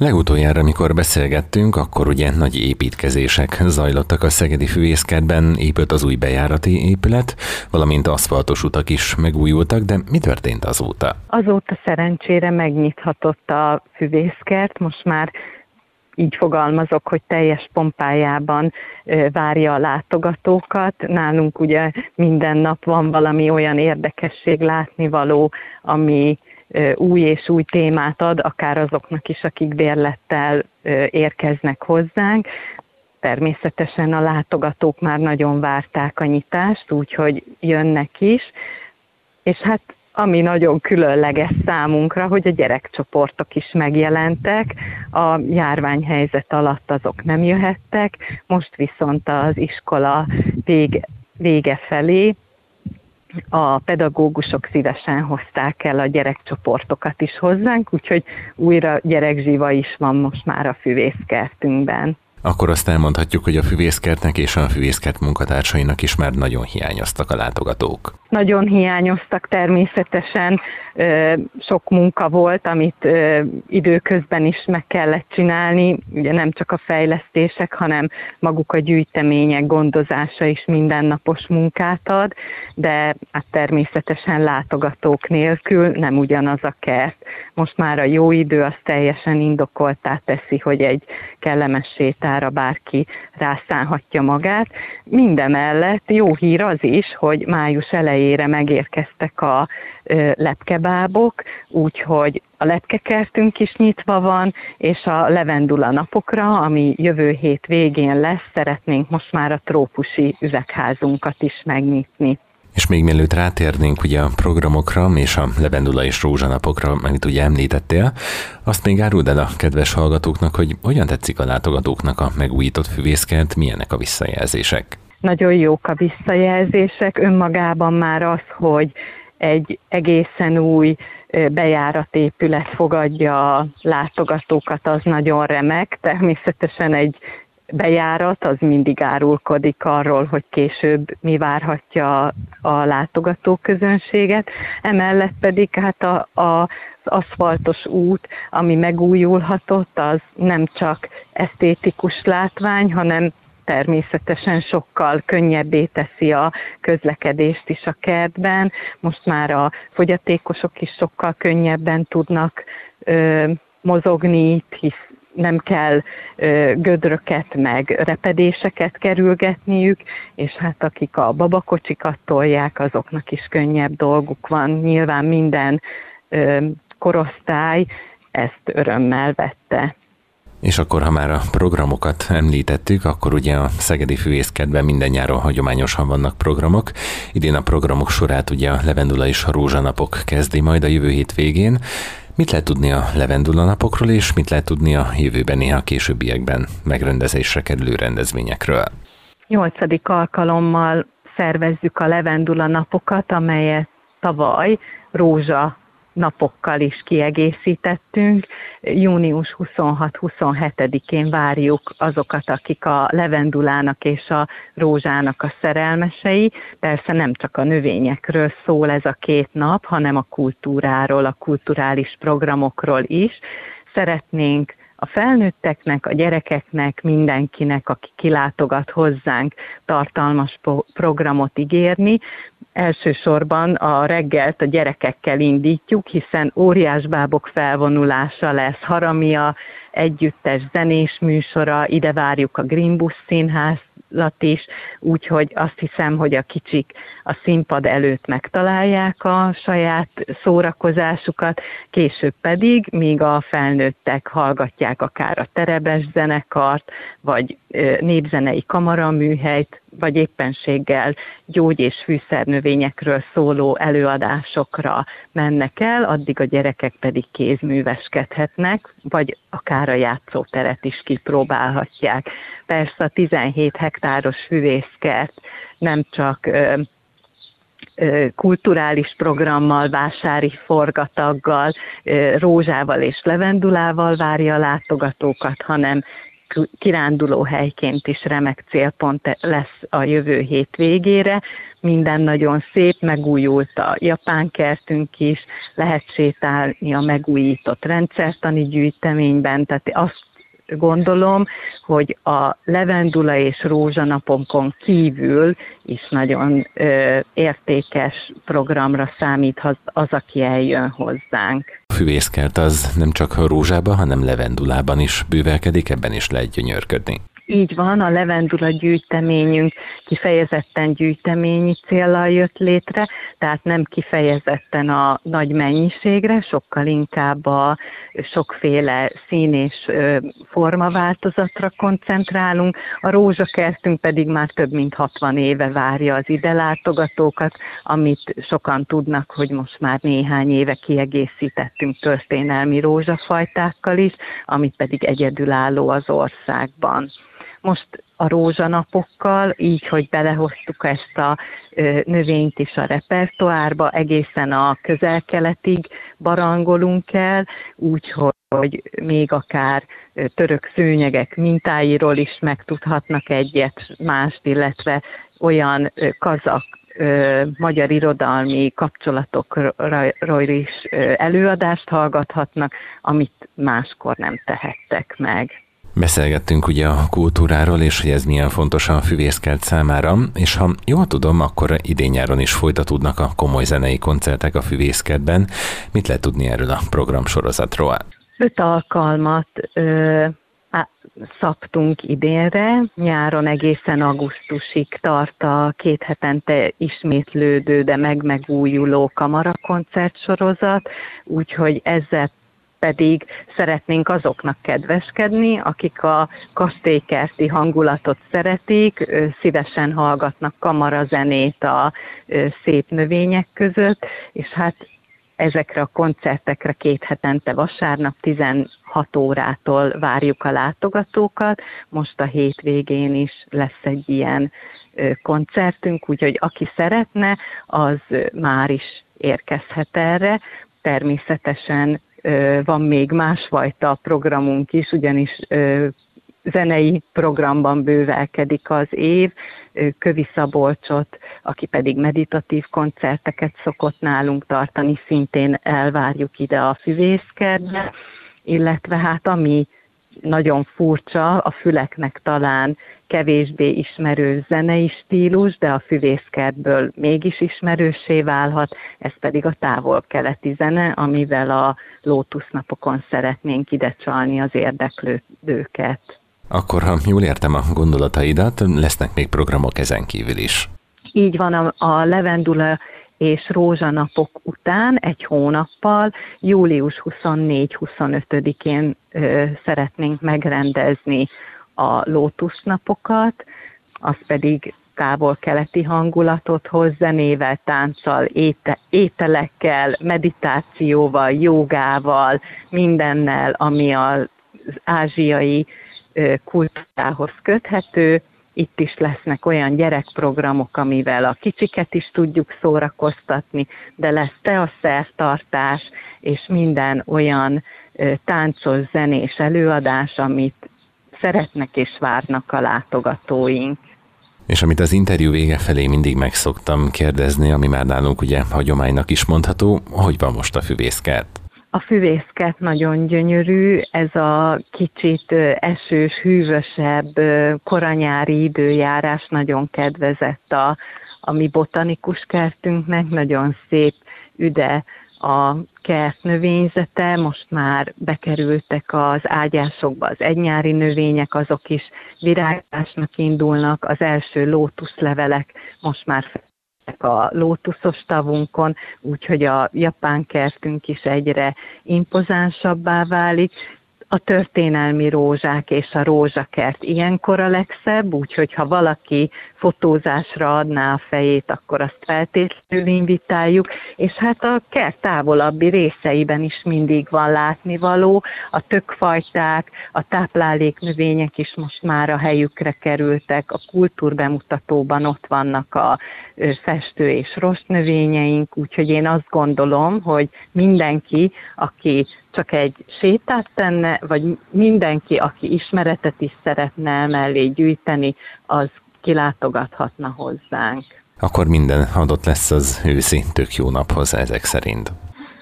Legutoljára, amikor beszélgettünk, akkor ugye nagy építkezések zajlottak a Szegedi Fűészkertben, épült az új bejárati épület, valamint aszfaltos utak is megújultak, de mi történt azóta? Azóta szerencsére megnyithatott a füvészkert, most már így fogalmazok, hogy teljes pompájában várja a látogatókat. Nálunk ugye minden nap van valami olyan érdekesség látnivaló, ami új és új témát ad, akár azoknak is, akik bérlettel érkeznek hozzánk. Természetesen a látogatók már nagyon várták a nyitást, úgyhogy jönnek is, és hát ami nagyon különleges számunkra, hogy a gyerekcsoportok is megjelentek, a járványhelyzet alatt azok nem jöhettek, most viszont az iskola vége, vége felé a pedagógusok szívesen hozták el a gyerekcsoportokat is hozzánk, úgyhogy újra gyerekzsiva is van most már a füvészkertünkben. Akkor azt elmondhatjuk, hogy a füvészkertnek és a füvészkert munkatársainak is már nagyon hiányoztak a látogatók. Nagyon hiányoztak természetesen, sok munka volt, amit időközben is meg kellett csinálni, ugye nem csak a fejlesztések, hanem maguk a gyűjtemények gondozása is mindennapos munkát ad, de hát természetesen látogatók nélkül nem ugyanaz a kert. Most már a jó idő az teljesen indokoltá teszi, hogy egy kellemes sétára bárki rászánhatja magát. Mindemellett jó hír az is, hogy május elejére megérkeztek a lepkebábok, úgyhogy a lepkekertünk is nyitva van, és a levendula napokra, ami jövő hét végén lesz, szeretnénk most már a trópusi üvegházunkat is megnyitni. És még mielőtt rátérnénk ugye a programokra és a levendula és rózsanapokra, amit ugye említettél, azt még áruld el a kedves hallgatóknak, hogy hogyan tetszik a látogatóknak a megújított füvészkert, milyenek a visszajelzések? Nagyon jók a visszajelzések, önmagában már az, hogy egy egészen új bejáratépület fogadja a látogatókat, az nagyon remek. Természetesen egy bejárat az mindig árulkodik arról, hogy később mi várhatja a látogató közönséget. Emellett pedig hát a, a, az aszfaltos út, ami megújulhatott, az nem csak esztétikus látvány, hanem természetesen sokkal könnyebbé teszi a közlekedést is a kertben. Most már a fogyatékosok is sokkal könnyebben tudnak ö, mozogni itt, hisz nem kell ö, gödröket meg repedéseket kerülgetniük, és hát akik a babakocsikat tolják, azoknak is könnyebb dolguk van. Nyilván minden ö, korosztály ezt örömmel vette. És akkor, ha már a programokat említettük, akkor ugye a Szegedi Fűészkedben minden nyáron hagyományosan vannak programok. Idén a programok sorát ugye a Levendula és a Rózsanapok kezdi majd a jövő hét végén. Mit lehet tudni a Levendula napokról, és mit lehet tudni a jövőben néha későbbiekben megrendezésre kerülő rendezvényekről? Nyolcadik alkalommal szervezzük a Levendula napokat, amelyet tavaly Rózsa napokkal is kiegészítettünk. Június 26-27-én várjuk azokat, akik a levendulának és a rózsának a szerelmesei. Persze nem csak a növényekről szól ez a két nap, hanem a kultúráról, a kulturális programokról is. Szeretnénk a felnőtteknek, a gyerekeknek, mindenkinek, aki kilátogat hozzánk, tartalmas programot ígérni. Elsősorban a reggelt a gyerekekkel indítjuk, hiszen óriásbábok felvonulása lesz, haramia, együttes zenés műsora, ide várjuk a Greenbus Színház is, úgyhogy azt hiszem, hogy a kicsik a színpad előtt megtalálják a saját szórakozásukat, később pedig, míg a felnőttek hallgatják akár a terebes zenekart, vagy népzenei kamaraműhelyt, vagy éppenséggel gyógy- és fűszernövényekről szóló előadásokra mennek el, addig a gyerekek pedig kézműveskedhetnek, vagy akár a játszóteret is kipróbálhatják. Persze a 17 hektáros füvészkert nem csak kulturális programmal, vásári forgataggal, rózsával és levendulával várja a látogatókat, hanem kiránduló helyként is remek célpont lesz a jövő hét végére. Minden nagyon szép, megújult a japán kertünk is, lehet sétálni a megújított rendszertani gyűjteményben, tehát azt gondolom, hogy a levendula és rózsanaponkon kívül is nagyon ö, értékes programra számíthat az, aki eljön hozzánk. A füvészkert az nem csak rózsában, hanem levendulában is bővelkedik, ebben is lehet gyönyörködni. Így van, a levendula gyűjteményünk kifejezetten gyűjteményi célral jött létre, tehát nem kifejezetten a nagy mennyiségre, sokkal inkább a sokféle szín és formaváltozatra koncentrálunk. A rózsakertünk pedig már több mint 60 éve várja az ide látogatókat, amit sokan tudnak, hogy most már néhány éve kiegészítettünk történelmi rózsafajtákkal is, amit pedig egyedülálló az országban most a rózsanapokkal, így, hogy belehoztuk ezt a növényt is a repertoárba, egészen a közel-keletig barangolunk el, úgyhogy hogy még akár török szőnyegek mintáiról is megtudhatnak egyet mást, illetve olyan kazak magyar irodalmi kapcsolatokról is előadást hallgathatnak, amit máskor nem tehettek meg. Beszélgettünk ugye a kultúráról, és hogy ez milyen fontos a füvészkelt számára, és ha jól tudom, akkor idén-nyáron is folytatódnak a komoly zenei koncertek a füvészkertben. Mit lehet tudni erről a programsorozatról? Öt alkalmat ö, á, szabtunk idénre, nyáron egészen augusztusig tart a két hetente ismétlődő, de meg-megújuló kamarakoncertsorozat, úgyhogy ezzel pedig szeretnénk azoknak kedveskedni, akik a kastélykerti hangulatot szeretik, szívesen hallgatnak kamarazenét a szép növények között, és hát ezekre a koncertekre két hetente vasárnap 16 órától várjuk a látogatókat. Most a hétvégén is lesz egy ilyen koncertünk, úgyhogy aki szeretne, az már is érkezhet erre. Természetesen van még másfajta programunk is, ugyanis zenei programban bővelkedik az év. Kövi Szabolcsot, aki pedig meditatív koncerteket szokott nálunk tartani, szintén elvárjuk ide a füvészkertbe, illetve hát ami nagyon furcsa, a füleknek talán kevésbé ismerő zenei stílus, de a füvészkertből mégis ismerősé válhat, ez pedig a távol-keleti zene, amivel a lótusznapokon szeretnénk ide csalni az érdeklődőket. Akkor, ha jól értem a gondolataidat, lesznek még programok ezen kívül is. Így van, a, a Levendula és rózsanapok után egy hónappal, július 24-25-én szeretnénk megrendezni a lótusznapokat, az pedig távol-keleti hangulatot hoz, zenével, tánccal, éte, ételekkel, meditációval, jogával, mindennel, ami az ázsiai kultúrához köthető, itt is lesznek olyan gyerekprogramok, amivel a kicsiket is tudjuk szórakoztatni, de lesz szertartás, és minden olyan táncos, zenés előadás, amit szeretnek és várnak a látogatóink. És amit az interjú vége felé mindig megszoktam kérdezni, ami már nálunk ugye hagyománynak is mondható, hogy van most a füvészkert? A füvészket nagyon gyönyörű, ez a kicsit esős, hűvösebb, koranyári időjárás nagyon kedvezett a, a mi botanikus kertünknek, nagyon szép, üde a kert növényzete, most már bekerültek az ágyásokba az egynyári növények, azok is virágásnak indulnak, az első lótuszlevelek most már a lótuszos tavunkon, úgyhogy a japán kertünk is egyre impozánsabbá válik. A történelmi rózsák és a rózsakert ilyenkor a legszebb, úgyhogy ha valaki fotózásra adná a fejét, akkor azt feltétlenül invitáljuk, és hát a kert távolabbi részeiben is mindig van látnivaló, a tökfajták, a tápláléknövények is most már a helyükre kerültek, a kultúrbemutatóban ott vannak a festő és rost növényeink, úgyhogy én azt gondolom, hogy mindenki, aki csak egy sétát tenne, vagy mindenki, aki ismeretet is szeretne mellé gyűjteni, az kilátogathatna hozzánk. Akkor minden adott lesz az őszi tök jó naphoz ezek szerint.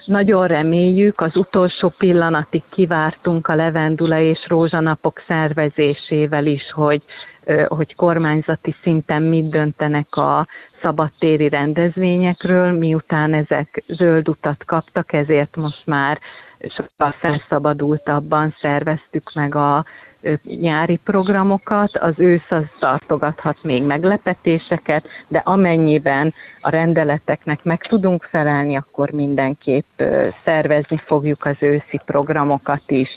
Nagyon reméljük, az utolsó pillanatig kivártunk a levendula és rózsanapok szervezésével is, hogy, hogy kormányzati szinten mit döntenek a szabadtéri rendezvényekről, miután ezek zöld utat kaptak, ezért most már sokkal felszabadultabban szerveztük meg a nyári programokat, az ősz az tartogathat még meglepetéseket, de amennyiben a rendeleteknek meg tudunk felelni, akkor mindenképp szervezni fogjuk az őszi programokat is.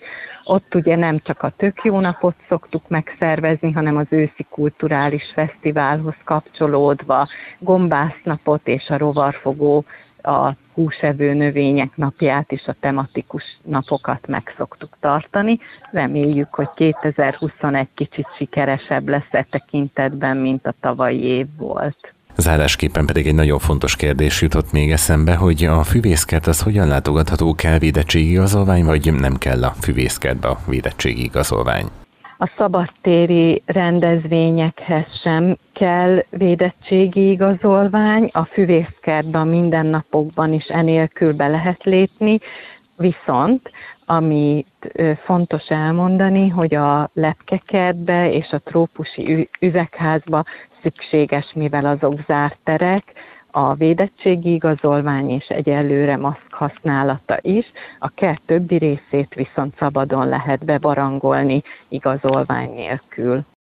Ott ugye nem csak a tök jó napot szoktuk megszervezni, hanem az őszi kulturális fesztiválhoz kapcsolódva gombásznapot és a rovarfogó a húsevő növények napját és a tematikus napokat meg szoktuk tartani. Reméljük, hogy 2021 kicsit sikeresebb lesz e tekintetben, mint a tavalyi év volt. Zárásképpen pedig egy nagyon fontos kérdés jutott még eszembe, hogy a füvészkert az hogyan látogatható, kell védettségi igazolvány, vagy nem kell a füvészkertbe a védettségi igazolvány? A szabadtéri rendezvényekhez sem kell védettségi igazolvány, a füvészkertben mindennapokban is enélkül be lehet lépni, viszont amit fontos elmondani, hogy a lepkekertbe és a trópusi üvegházba szükséges, mivel azok zárt terek, a védettségi igazolvány és egyelőre maszk használata is, a kert többi részét viszont szabadon lehet bebarangolni igazolvány nélkül.